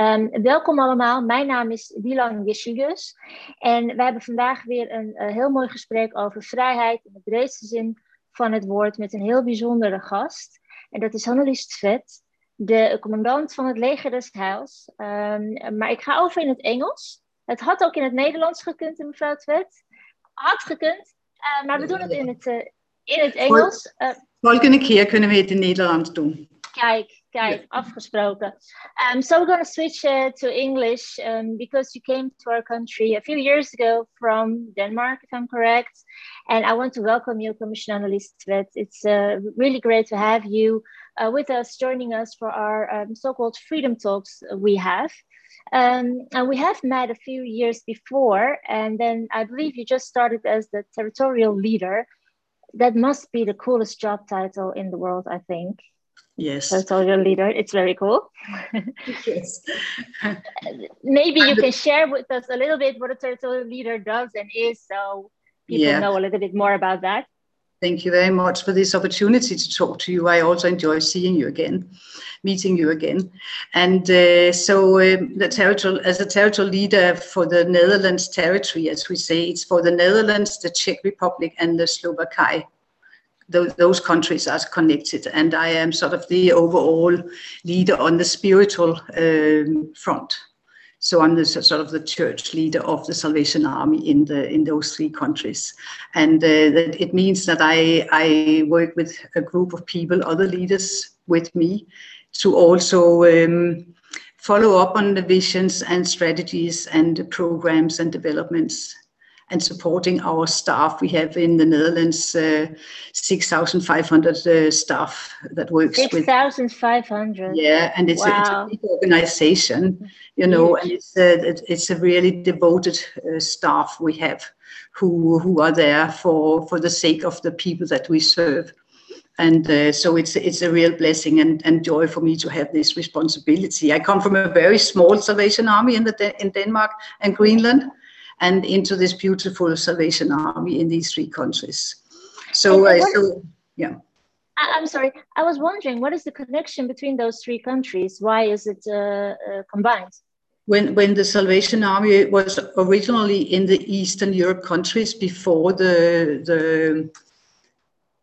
Um, welkom allemaal, mijn naam is Dilan Wisselgus en wij hebben vandaag weer een uh, heel mooi gesprek over vrijheid in de breedste zin van het woord met een heel bijzondere gast. En dat is Hannelies Tvet, de commandant van het leger des Heils. Um, maar ik ga over in het Engels. Het had ook in het Nederlands gekund, mevrouw Tvet. Had gekund, uh, maar we doen het in het, uh, in het Engels. Volgende keer kunnen we het in Nederlands doen. Kijk, kijk, afgesproken. Um, so we're going to switch uh, to English um, because you came to our country a few years ago from Denmark, if I'm correct. And I want to welcome you, Commissioner Annelies Tvedt. It's uh, really great to have you uh, with us, joining us for our um, so-called freedom talks we have. Um, and we have met a few years before, and then I believe you just started as the territorial leader. That must be the coolest job title in the world, I think. Yes. Territorial leader. It's very cool. yes. Maybe you can share with us a little bit what a territorial leader does and is, so people yeah. know a little bit more about that. Thank you very much for this opportunity to talk to you. I also enjoy seeing you again, meeting you again. And uh, so, um, the territorial, as a territorial leader for the Netherlands territory, as we say, it's for the Netherlands, the Czech Republic, and the Slovakia those, those countries are connected. And I am sort of the overall leader on the spiritual um, front. So I'm the sort of the church leader of the Salvation Army in the in those three countries, and uh, it means that I I work with a group of people, other leaders with me, to also um, follow up on the visions and strategies and programs and developments and supporting our staff. We have in the Netherlands uh, 6,500 uh, staff that works 6, with 6,500. Yeah, and it's, wow. a, it's, a, big organization, you know, and it's a, it's a really devoted uh, staff we have who who are there for for the sake of the people that we serve. And uh, so it's it's a real blessing and, and joy for me to have this responsibility. I come from a very small Salvation Army in the in Denmark and Greenland, and into this beautiful Salvation Army in these three countries. So, uh, so yeah. I'm sorry. I was wondering what is the connection between those three countries? Why is it uh, uh, combined? When when the Salvation Army was originally in the Eastern Europe countries before the the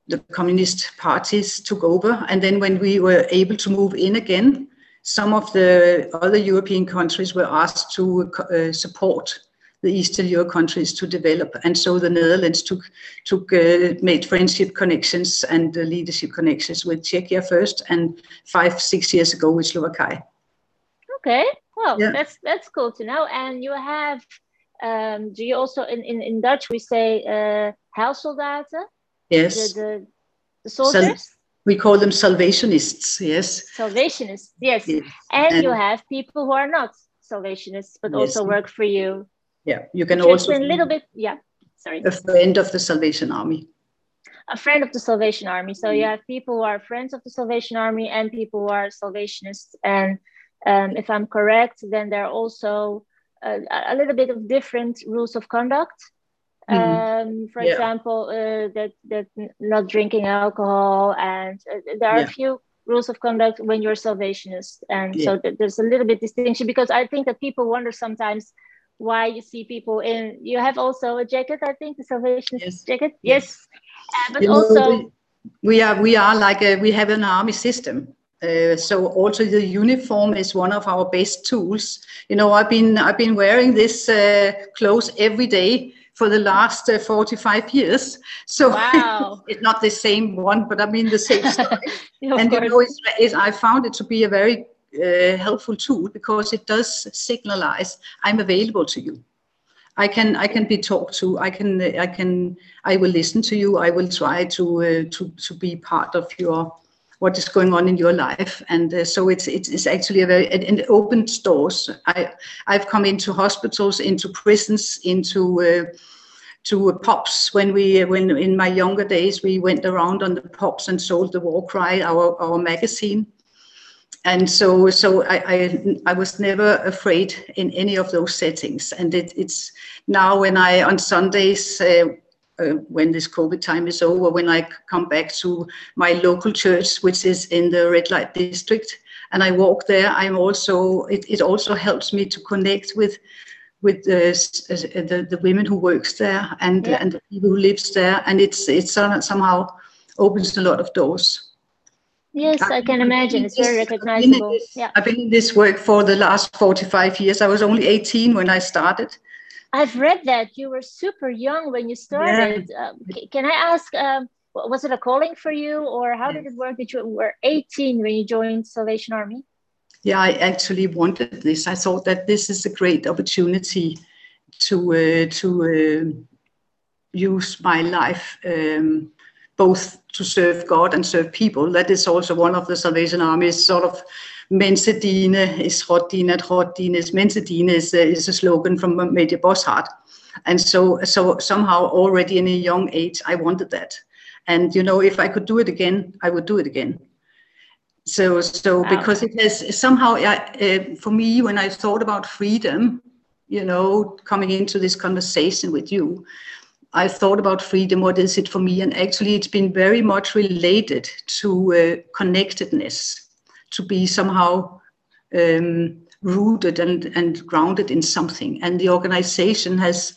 the communist parties took over, and then when we were able to move in again, some of the other European countries were asked to uh, support the Eastern Europe countries to develop. And so the Netherlands took took uh, made friendship connections and uh, leadership connections with Czechia first, and five six years ago with Slovakia. Okay, well yeah. that's that's cool to know. And you have, um, do you also in, in, in Dutch we say uh, Heilsoldaten? Yes. The, the, the soldiers. We call them salvationists. Yes. Salvationists. Yes. yes. And, and, you have people who are not salvationists but yes. also work for you yeah, you can also a little bit. Yeah, sorry. A friend of the Salvation Army. A friend of the Salvation Army. So you have people who are friends of the Salvation Army and people who are Salvationists. And um, if I'm correct, then there are also a, a, little bit of different rules of conduct. Mm-hmm. Um, for yeah. example, uh, that that not drinking alcohol, and uh, there are yeah. a few rules of conduct when you're Salvationist, and yeah. so th- there's a little bit distinction because I think that people wonder sometimes why you see people in you have also a jacket i think the salvation yes. jacket? Yes, Uh, but you also know, we, are we are like a, we have an army system. Uh, so also the uniform is one of our best tools. You know i've been i've been wearing this uh, clothes every day for the last uh, 45 years. So wow. it's not the same one but i mean the same and you know it's, it's, i found it to be a very uh, helpful tool because it does signalize I'm available to you. I can I can be talked to. I can I can I will listen to you. I will try to uh, to to be part of your what is going on in your life. And uh, so it's it's actually a very it, it opens doors. I I've come into hospitals, into prisons, into uh, to pubs when we when in my younger days we went around on the pubs and sold the war cry our our magazine and so so I, I, I was never afraid in any of those settings and it, it's now when i on sundays uh, uh, when this covid time is over when i come back to my local church which is in the red light district and I walk there, I'm also it, it also helps me to connect with with the, the, the women who works there and yeah. and the people who lives there, and it's it's somehow opens a lot of doors. Yes, I, I can imagine. It's very recognizable. I've this, yeah. I've been in this work for the last 45 years. I was only 18 when I started. I've read that you were super young when you started. Yeah. Um, can I ask, um, was it a calling for you or how did it work that you were 18 when you joined Salvation Army? Yeah, I actually wanted this. I thought that this is a great opportunity to uh, to uh, use my life um, both to serve God and serve people. That is also one of the Salvation Army's sort of Mense Dine is Rot Dine at is Mense Dine is, uh, is a slogan from Major Bosshardt. And so, so somehow already in a young age, I wanted that. And, you know, if I could do it again, I would do it again. So, so wow. because it has somehow, uh, for me, when I thought about freedom, you know, coming into this conversation with you, I thought about freedom. What is it for me? And actually, it's been very much related to uh, connectedness, to be somehow um, rooted and, and grounded in something. And the organization has,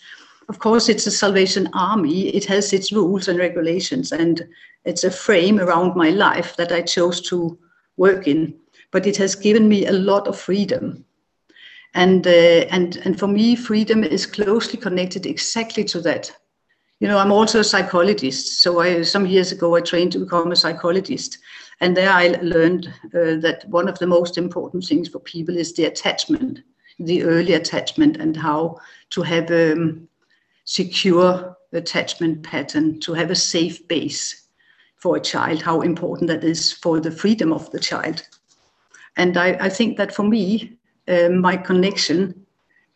of course, it's a Salvation Army. It has its rules and regulations, and it's a frame around my life that I chose to work in. But it has given me a lot of freedom. And, uh, and, and for me, freedom is closely connected exactly to that you know, I'm also a psychologist. So I, some years ago, I trained to become a psychologist. And there I learned uh, that one of the most important things for people is the attachment, the early attachment, and how to have a um, secure attachment pattern, to have a safe base for a child, how important that is for the freedom of the child. And I, I think that for me, uh, my connection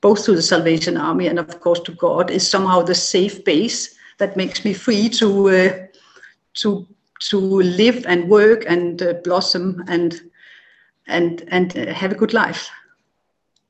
both to the Salvation Army and, of course, to God, is somehow the safe base that makes me free to uh, to to live and work and uh, blossom and and and uh, have a good life.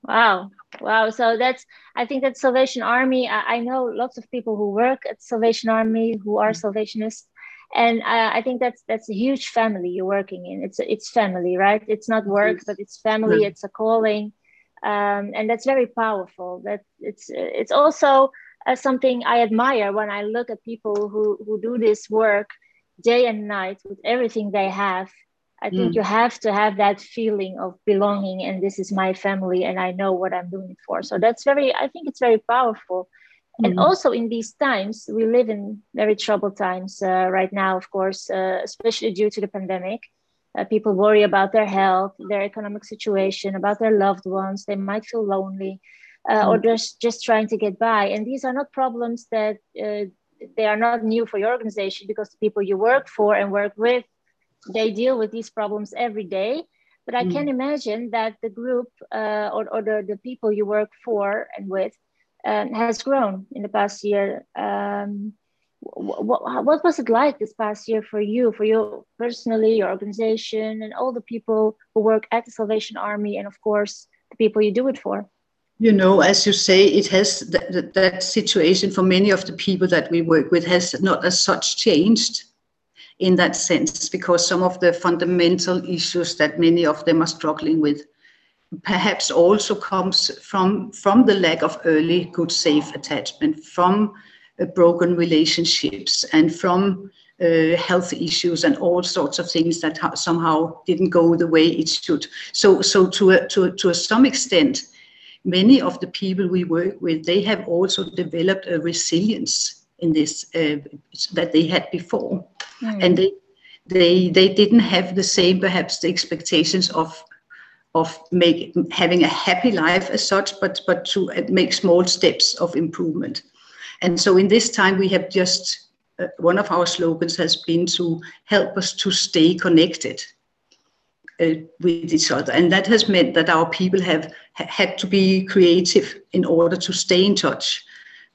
Wow, wow! So that's I think that Salvation Army. I, I know lots of people who work at Salvation Army who are Salvationists, and I, I think that's that's a huge family you're working in. It's it's family, right? It's not work, but it's family. It's a calling um, and that's very powerful. That it's it's also uh, something I admire when I look at people who who do this work day and night with everything they have. I think mm. you have to have that feeling of belonging, and this is my family, and I know what I'm doing it for. So that's very. I think it's very powerful. Mm. And also in these times, we live in very troubled times uh, right now, of course, uh, especially due to the pandemic. Uh, people worry about their health, their economic situation, about their loved ones. They might feel lonely uh, mm. or just, just trying to get by. And these are not problems that uh, they are not new for your organization because the people you work for and work with, they deal with these problems every day. But I mm. can imagine that the group uh, or, or the, the people you work for and with um, has grown in the past year. Um, what, what was it like this past year for you, for you personally, your organization, and all the people who work at the Salvation Army, and of course, the people you do it for? You know, as you say, it has that, that situation for many of the people that we work with has not as such changed in that sense because some of the fundamental issues that many of them are struggling with perhaps also comes from from the lack of early good safe attachment from broken relationships and from uh, health issues and all sorts of things that ha- somehow didn't go the way it should. So, so to a, to to a some extent, many of the people we work with, they have also developed a resilience in this uh, that they had before, mm. and they they they didn't have the same perhaps the expectations of of make, having a happy life as such, but but to make small steps of improvement. And so in this time, we have just, uh, one of our slogans has been to help us to stay connected uh, with each other. And that has meant that our people have ha- had to be creative in order to stay in touch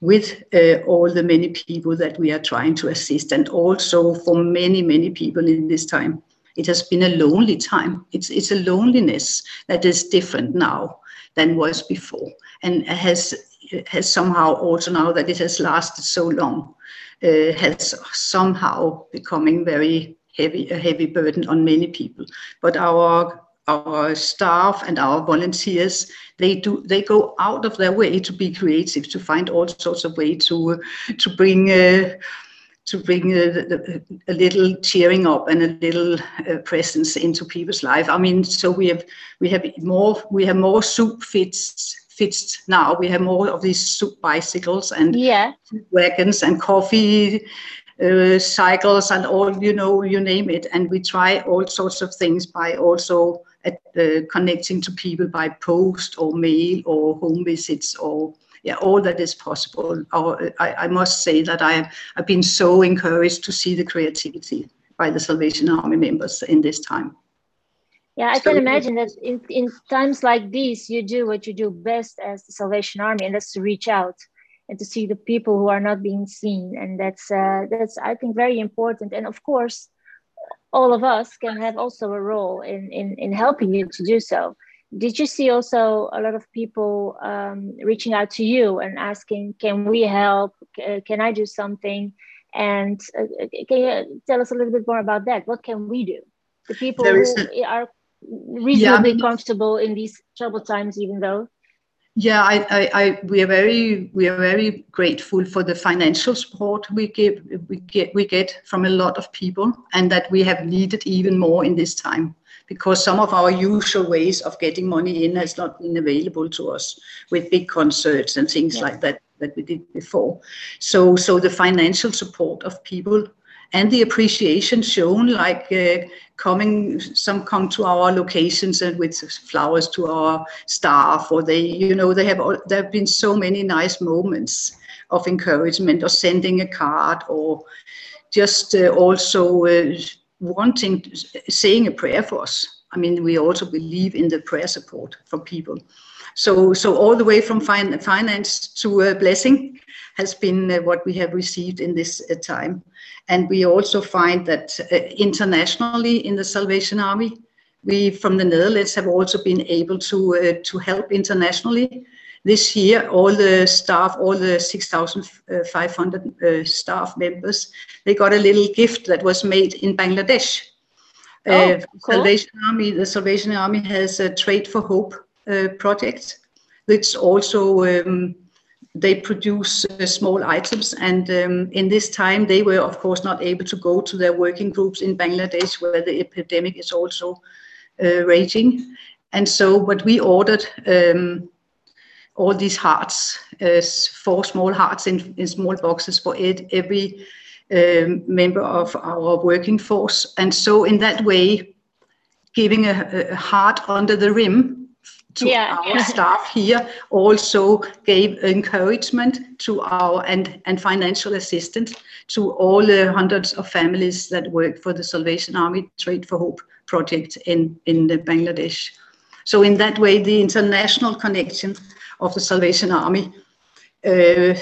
with uh, all the many people that we are trying to assist. And also for many, many people in this time, it has been a lonely time. It's, it's a loneliness that is different now than was before and has has somehow also now that it has lasted so long uh, has somehow becoming very heavy a heavy burden on many people but our our staff and our volunteers they do they go out of their way to be creative to find all sorts of way to to bring uh, to bring a, a, little cheering up and a little uh, presence into people's life. I mean, so we have we have more we have more soup fits fits now. We have more of these soup bicycles and yeah. wagons and coffee uh, cycles and all you know you name it. And we try all sorts of things by also at, uh, connecting to people by post or mail or home visits or yeah, all that is possible. Or, I, I must say that I, I've been so encouraged to see the creativity by the Salvation Army members in this time. Yeah, I so, can imagine that in, in times like these, you do what you do best as the Salvation Army, and that's to reach out and to see the people who are not being seen, and that's uh, that's I think very important. And of course, all of us can have also a role in in, in helping you to do so did you see also a lot of people um, reaching out to you and asking, can we help? Can I do something? And uh, can you tell us a little bit more about that? What can we do? The people who a, are reasonably yeah, comfortable in these troubled times, even though. Yeah, I, I, I, we are very, we are very grateful for the financial support we give, we get, we get from a lot of people, and that we have needed even more in this time because some of our usual ways of getting money in has not been available to us with big concerts and things yeah. like that that we did before. So, so the financial support of people and the appreciation shown, like uh, coming, some come to our locations and with flowers to our staff, or they, you know, they have there have been so many nice moments of encouragement, or sending a card, or just uh, also uh, wanting, saying a prayer for us. I mean, we also believe in the prayer support for people. So, so all the way from fin- finance to uh, blessing has been uh, what we have received in this uh, time. And we also find that uh, internationally in the Salvation Army, we from the Netherlands have also been able to uh, to help internationally. This year, all the staff, all the 6,500 uh, staff members, they got a little gift that was made in Bangladesh. Oh, uh, cool. Salvation Army, the Salvation Army has a Trade for Hope uh, project, which also um, they produce uh, small items. And um, in this time, they were of course not able to go to their working groups in Bangladesh, where the epidemic is also uh, raging. And so, what we ordered um, all these hearts, uh, four small hearts in, in small boxes for it, every um, member of our working force. And so in that way, giving a, a heart under the rim to yeah. our staff here also gave encouragement to our and, and financial assistance to all the hundreds of families that work for the Salvation Army Trade for Hope project in, in Bangladesh. So in that way, the international connection of the Salvation Army uh,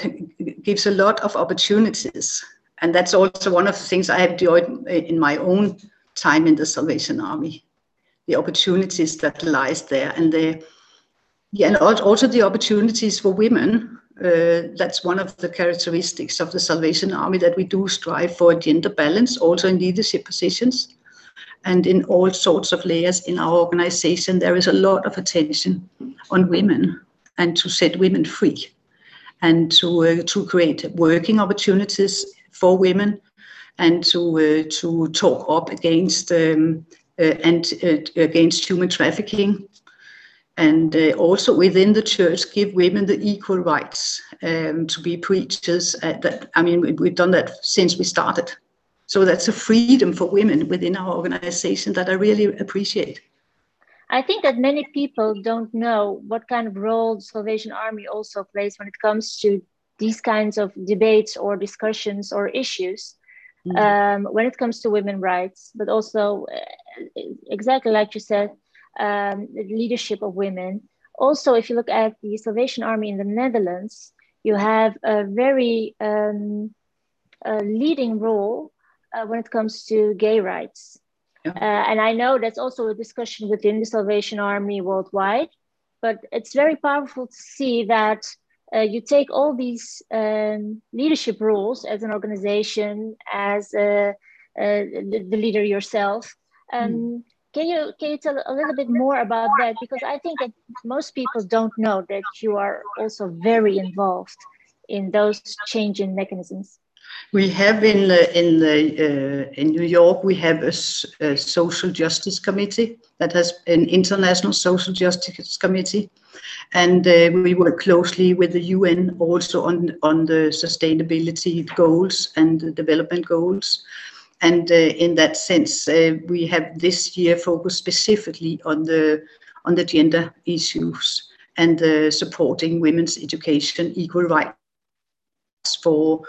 gives a lot of opportunities. And that's also one of the things I have enjoyed in my own time in the Salvation Army, the opportunities that lies there, and the yeah, and also the opportunities for women. Uh, that's one of the characteristics of the Salvation Army that we do strive for gender balance, also in leadership positions and in all sorts of layers in our organization. There is a lot of attention on women and to set women free and to, uh, to create working opportunities for women and to, uh, to talk up against um, and uh, against human trafficking and uh, also within the church give women the equal rights um, to be preachers uh, that i mean we've done that since we started so that's a freedom for women within our organization that i really appreciate I think that many people don't know what kind of role the Salvation Army also plays when it comes to these kinds of debates or discussions or issues. Mm-hmm. Um, when it comes to women rights, but also uh, exactly like you said, um, the leadership of women. Also, if you look at the Salvation Army in the Netherlands, you have a very um, a leading role uh, when it comes to gay rights. Yeah. Uh, and I know that's also a discussion within the Salvation Army worldwide, but it's very powerful to see that uh, you take all these um, leadership roles as an organization, as uh, uh the, the, leader yourself, um, mm. can you can you tell a little bit more about that? Because I think that most people don't know that you are also very involved in those changing mechanisms. We have in the, in the uh, in New York we have a, a, social justice committee that has an international social justice committee, and uh, we work closely with the UN also on on the sustainability goals and the development goals. And uh, in that sense, uh, we have this year focused specifically on the on the gender issues and uh, supporting women's education, equal rights for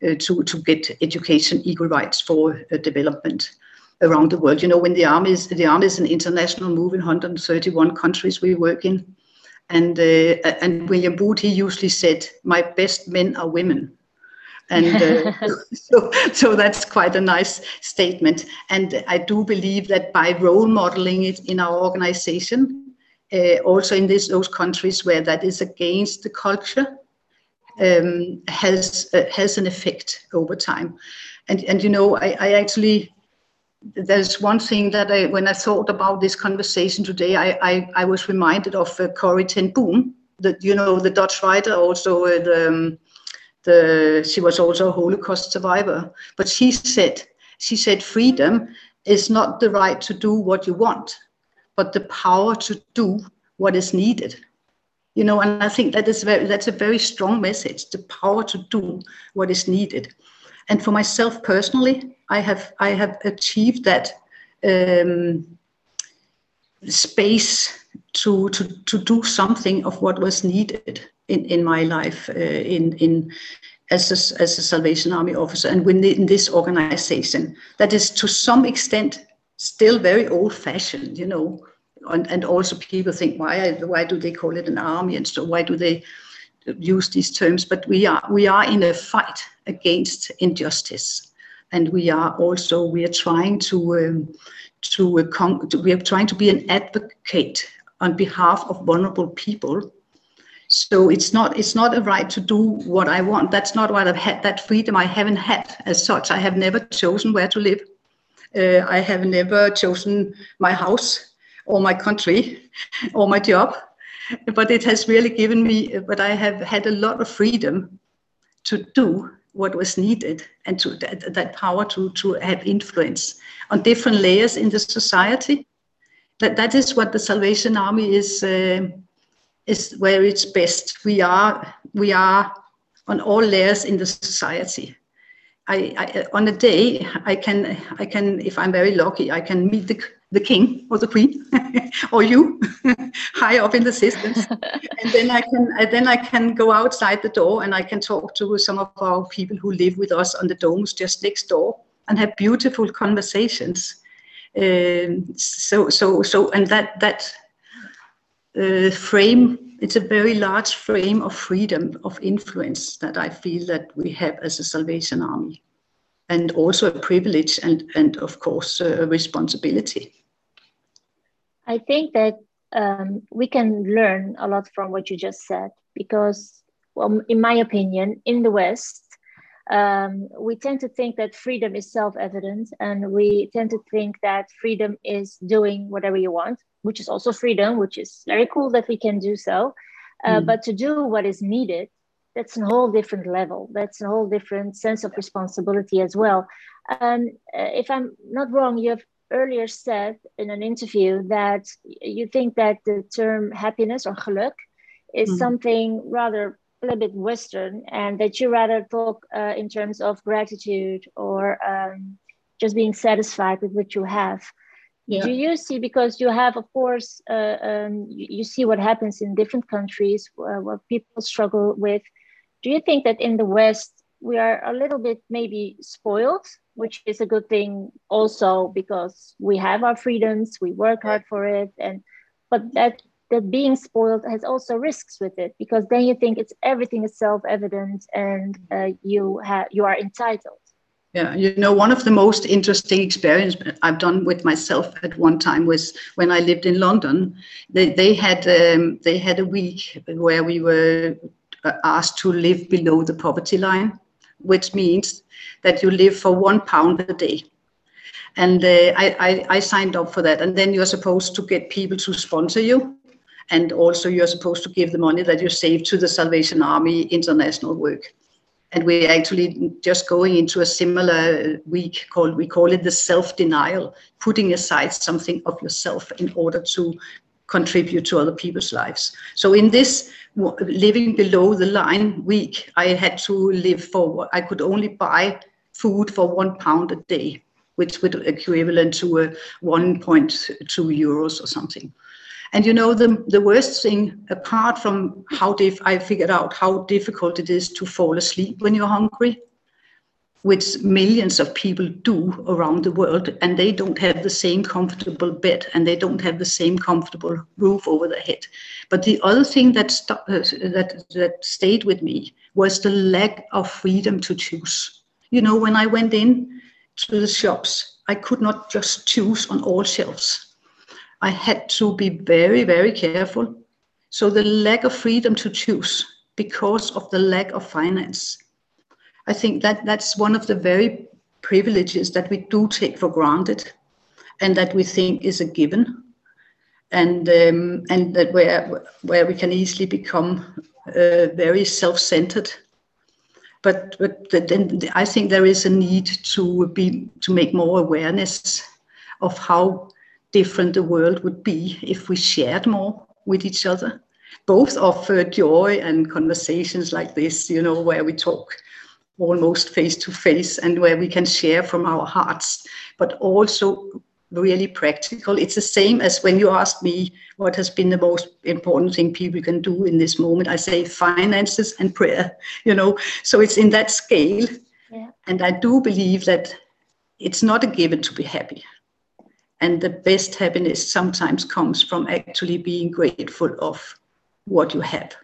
to to get education, equal rights for development around the world. You know, when the army is the army is an international move in 131 countries we work in, and uh, and William Booth he usually said, "My best men are women." And uh, so, so that's quite a nice statement. And i do believe that by role modeling it in our organization uh, also in this, those countries where that is against the culture um, has uh, has an effect over time. And and you know i, I actually there's one thing that I, when I thought about this conversation today, I, I, I was reminded of uh, Corrie ten Boom, that you know the Dutch writer, also uh, the, um, the she was also a Holocaust survivor. But she said she said freedom is not the right to do what you want, but the power to do what is needed. You know, and I think that is very that's a very strong message, the power to do what is needed. And for myself personally, I have I have achieved that um, space to, to to do something of what was needed in, in my life uh, in in as a, as a Salvation Army officer and within this organization that is to some extent still very old fashioned, you know. And, and also people think why why do they call it an army and so why do they use these terms? But we are we are in a fight against injustice, and we are also we are trying to um, to, uh, to we are trying to be an advocate on behalf of vulnerable people so it's not it's not a right to do what I want. That's not what I've had. That freedom I haven't had as such. I have never chosen where to live. Uh, I have never chosen my house or my country or my job. But it has really given me. But I have had a lot of freedom to do what was needed and to that, that power to to have influence on different layers in the society. That that is what the Salvation Army is. Uh, is where it's best. We are we are on all layers in the society. I, I, on a day I can I can if I'm very lucky I can meet the the king or the queen or you high up in the systems and then I can then I can go outside the door and I can talk to some of our people who live with us on the domes just next door and have beautiful conversations. Um, so so so and that that uh, frame it's a very large frame of freedom of influence that i feel that we have as a salvation army. And also a privilege and and of course a responsibility. I think that um, we can learn a lot from what you just said because well in my opinion in the west um, we tend to think that freedom is self-evident and we tend to think that freedom is doing whatever you want which is also freedom, which is very cool that we can do so. Uh, mm. But to do what is needed, that's a whole different level. That's a whole different sense of responsibility as well. Um, if I'm not wrong, you have earlier said in an interview that you think that the term happiness or geluk is mm. something rather a little bit Western, and that you rather talk uh, in terms of gratitude or um, just being satisfied with what you have. Yeah. Do you see because you have, of course, uh, um, you, you, see what happens in different countries where, where people struggle with. Do you think that in the West we are a little bit maybe spoiled, which is a good thing also because we have our freedoms, we work hard for it, and but that that being spoiled has also risks with it because then you think it's everything is self-evident and uh, you have you are entitled yeah, you know, one of the most interesting experiences I've done with myself at one time was when I lived in London. They, they had um, they had a week where we were uh, asked to live below the poverty line, which means that you live for one pound a day. And uh, I, I, I signed up for that. And then you're supposed to get people to sponsor you. And also you're supposed to give the money that you save to the Salvation Army international work. And we're actually just going into a similar week called, we call it the self-denial, putting aside something of yourself in order to contribute to other people's lives. So in this living below the line week, I had to live for, I could only buy food for one pound a day, which would equivalent to uh, a 1.2 euros or something. And you know, the, the worst thing, apart from how dif- I figured out how difficult it is to fall asleep when you're hungry, which millions of people do around the world, and they don't have the same comfortable bed and they don't have the same comfortable roof over their head. But the other thing that, st- uh, that, that stayed with me was the lack of freedom to choose. You know, when I went in to the shops, I could not just choose on all shelves. I had to be very, very careful. So the lack of freedom to choose because of the lack of finance. I think that that's one of the very privileges that we do take for granted and that we think is a given and um, and that where where we can easily become uh, very self-centered but but then I think there is a need to be to make more awareness of how different the world would be if we shared more with each other, both of uh, joy and conversations like this, you know, where we talk almost face to face and where we can share from our hearts, but also really practical. It's the same as when you ask me what has been the most important thing people can do in this moment. I say finances and prayer, you know. So it's in that scale. Yeah. And I do believe that it's not a given to be happy. And the best happiness sometimes comes from actually being grateful of what you have.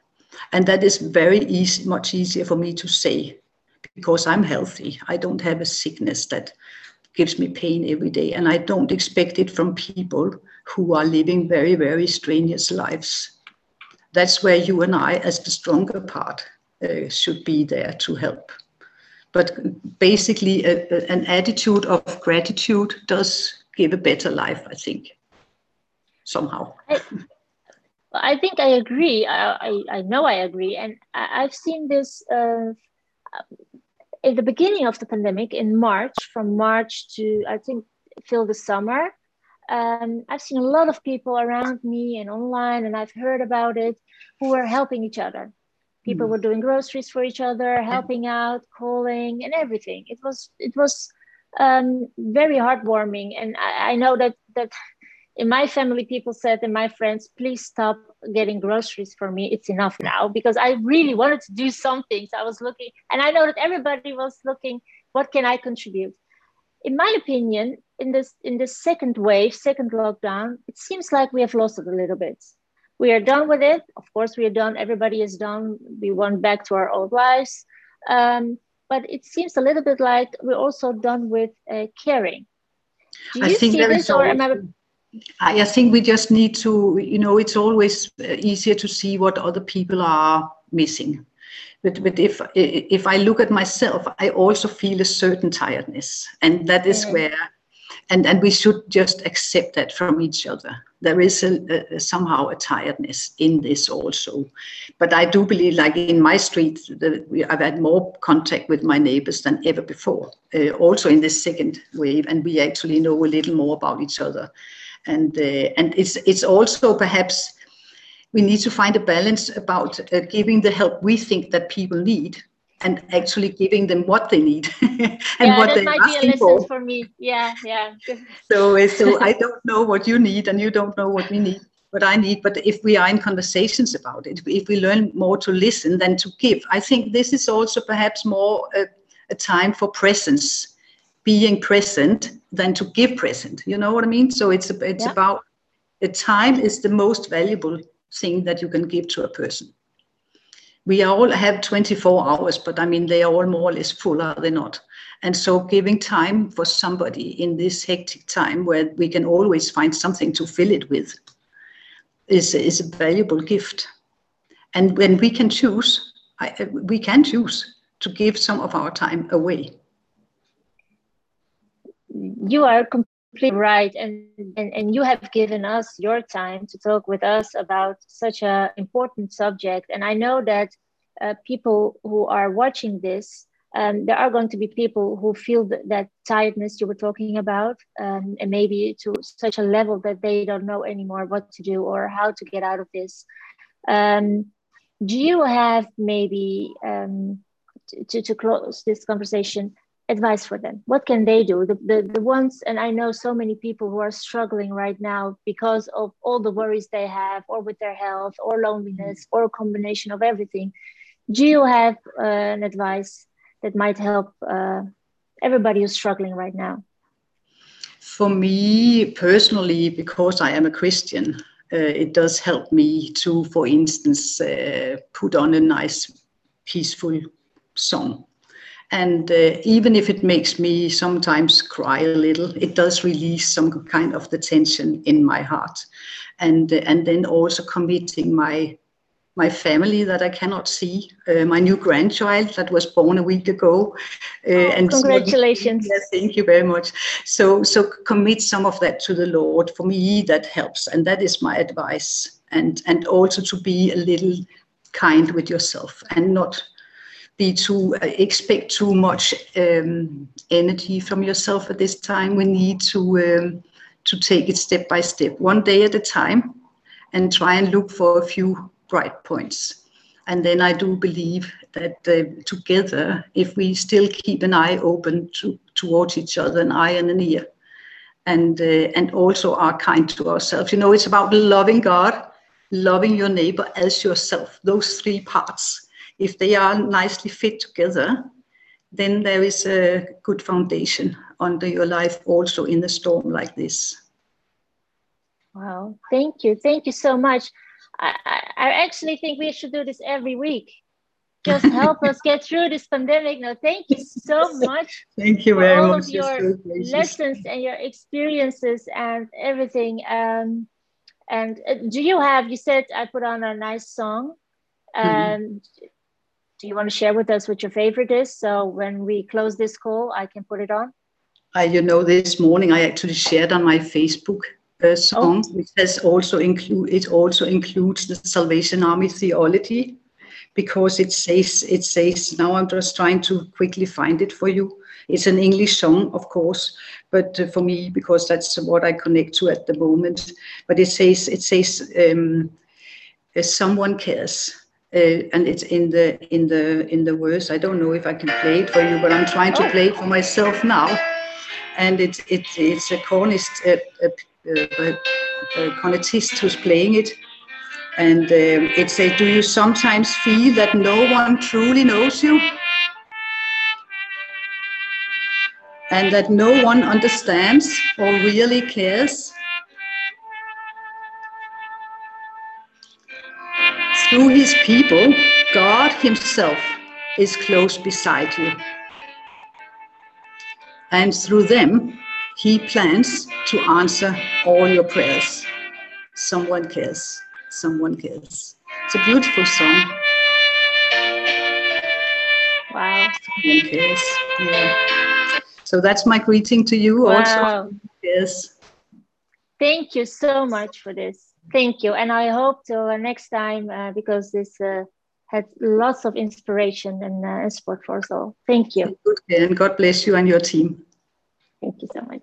And that is very easy, much easier for me to say because I'm healthy. I don't have a sickness that gives me pain every day. And I don't expect it from people who are living very, very strenuous lives. That's where you and I, as the stronger part, uh, should be there to help. But basically, a, a, an attitude of gratitude does give a better life, I think, somehow. I, I think I agree. I, I, I, know I agree. And I, have seen this uh, in the beginning of the pandemic in March, from March to I think till the summer, um, I've seen a lot of people around me and online, and I've heard about it, who were helping each other. People mm. were doing groceries for each other, helping out, calling, and everything. It was it was um, very heartwarming, and I, I know that that in my family, people said, and my friends, please stop getting groceries for me. It's enough now because I really wanted to do something. So I was looking, and I know that everybody was looking, what can I contribute? In my opinion, in this in this second wave, second lockdown, it seems like we have lost it a little bit. We are done with it. Of course, we are done. Everybody is done. We went back to our old lives. Um, but it seems a little bit like we're also done with uh, caring. Do you I think see this, or am I? I think we just need to, you know, it's always uh, easier to see what other people are missing. But, but if if I look at myself, I also feel a certain tiredness, and that is mm-hmm. where, and and we should just accept that from each other. There is a, a, somehow a tiredness in this also, but I do believe, like in my street, I've had more contact with my neighbors than ever before. Uh, also in this second wave, and we actually know a little more about each other and uh, and it's it's also perhaps we need to find a balance about uh, giving the help we think that people need and actually giving them what they need and yeah, what they're asking for. for me. Yeah, yeah. so so I don't know what you need and you don't know what we need what I need. But if we are in conversations about it, if we learn more to listen than to give, I think this is also perhaps more a, a time for presence being present than to give present. You know what I mean? So it's it's yeah. about the time is the most valuable thing that you can give to a person. We all have 24 hours, but I mean they are all more or less full, are they not? And so giving time for somebody in this hectic time where we can always find something to fill it with is, is a valuable gift. And when we can choose, I, we can choose to give some of our time away you are completely right and, and and you have given us your time to talk with us about such a important subject. And i know that uh, people who are watching this um, there are going to be people who feel that, that tiredness you were talking about um, and maybe to such a level that they don't know anymore what to do or how to get out of this. Um, do you have maybe um, to, to close this conversation advice for them? What can they do? The, the, the ones and i know so many people who are struggling right now because of all the worries they have or with their health or loneliness or a combination of everything. Do you have uh, an advice that might help uh, everybody who's struggling right now? For me personally because i am a christian uh, it does help me to for instance uh, put on a nice peaceful song and uh, even if it makes me sometimes cry a little it does release some kind of the tension in my heart and uh, and then also committing my my family that I cannot see, uh, my new grandchild that was born a week ago. Uh, oh, and congratulations! So, yeah, thank you very much. So, so commit some of that to the Lord. For me, that helps, and that is my advice. And and also to be a little kind with yourself and not be too uh, expect too much um, energy from yourself at this time. We need to um, to take it step by step, one day at a time, and try and look for a few bright points. And then I do believe that uh, together, if we still keep an eye open to, towards each other, an eye and an ear, and uh, and also are kind to ourselves. You know, it's about loving God, loving your neighbor as yourself. Those three parts if they are nicely fit together, then there is a good foundation under your life also in a storm like this. Wow, thank you. Thank you so much. I, I actually think we should do this every week. Just help us get through this pandemic. Now, thank you so much. thank you very all much. All of your lessons and your experiences and everything. Um, and uh, do you have? You said I put on a nice song. Mm-hmm. Um, mm-hmm do you want to share with us what your favorite is? So when we close this call, I can put it on. I, you know, this morning I actually shared on my Facebook uh, song, oh. which has also include it also includes the Salvation Army theology, because it says it says now I'm just trying to quickly find it for you. It's an English song, of course, but uh, for me because that's what I connect to at the moment. But it says it says um, uh, someone cares uh, and it's in the in the in the verse. I don't know if I can play it for you, but I'm trying to oh. play it for myself now. And it's it's it's a cornist, a, a, a, a cornetist who's playing it, and um, it says, "Do you sometimes feel that no one truly knows you?" And that no one understands or really cares Through his people, God himself is close beside you. And through them, he plans to answer all your prayers. Someone cares. Someone cares. It's a beautiful song. Wow. Someone cares. Yeah. So that's my greeting to you wow. also. Yes. Thank you so much for this. Thank you. And I hope till next time uh, because this uh, had lots of inspiration and uh, support for us all. Thank you. And God bless you and your team. Thank you so much.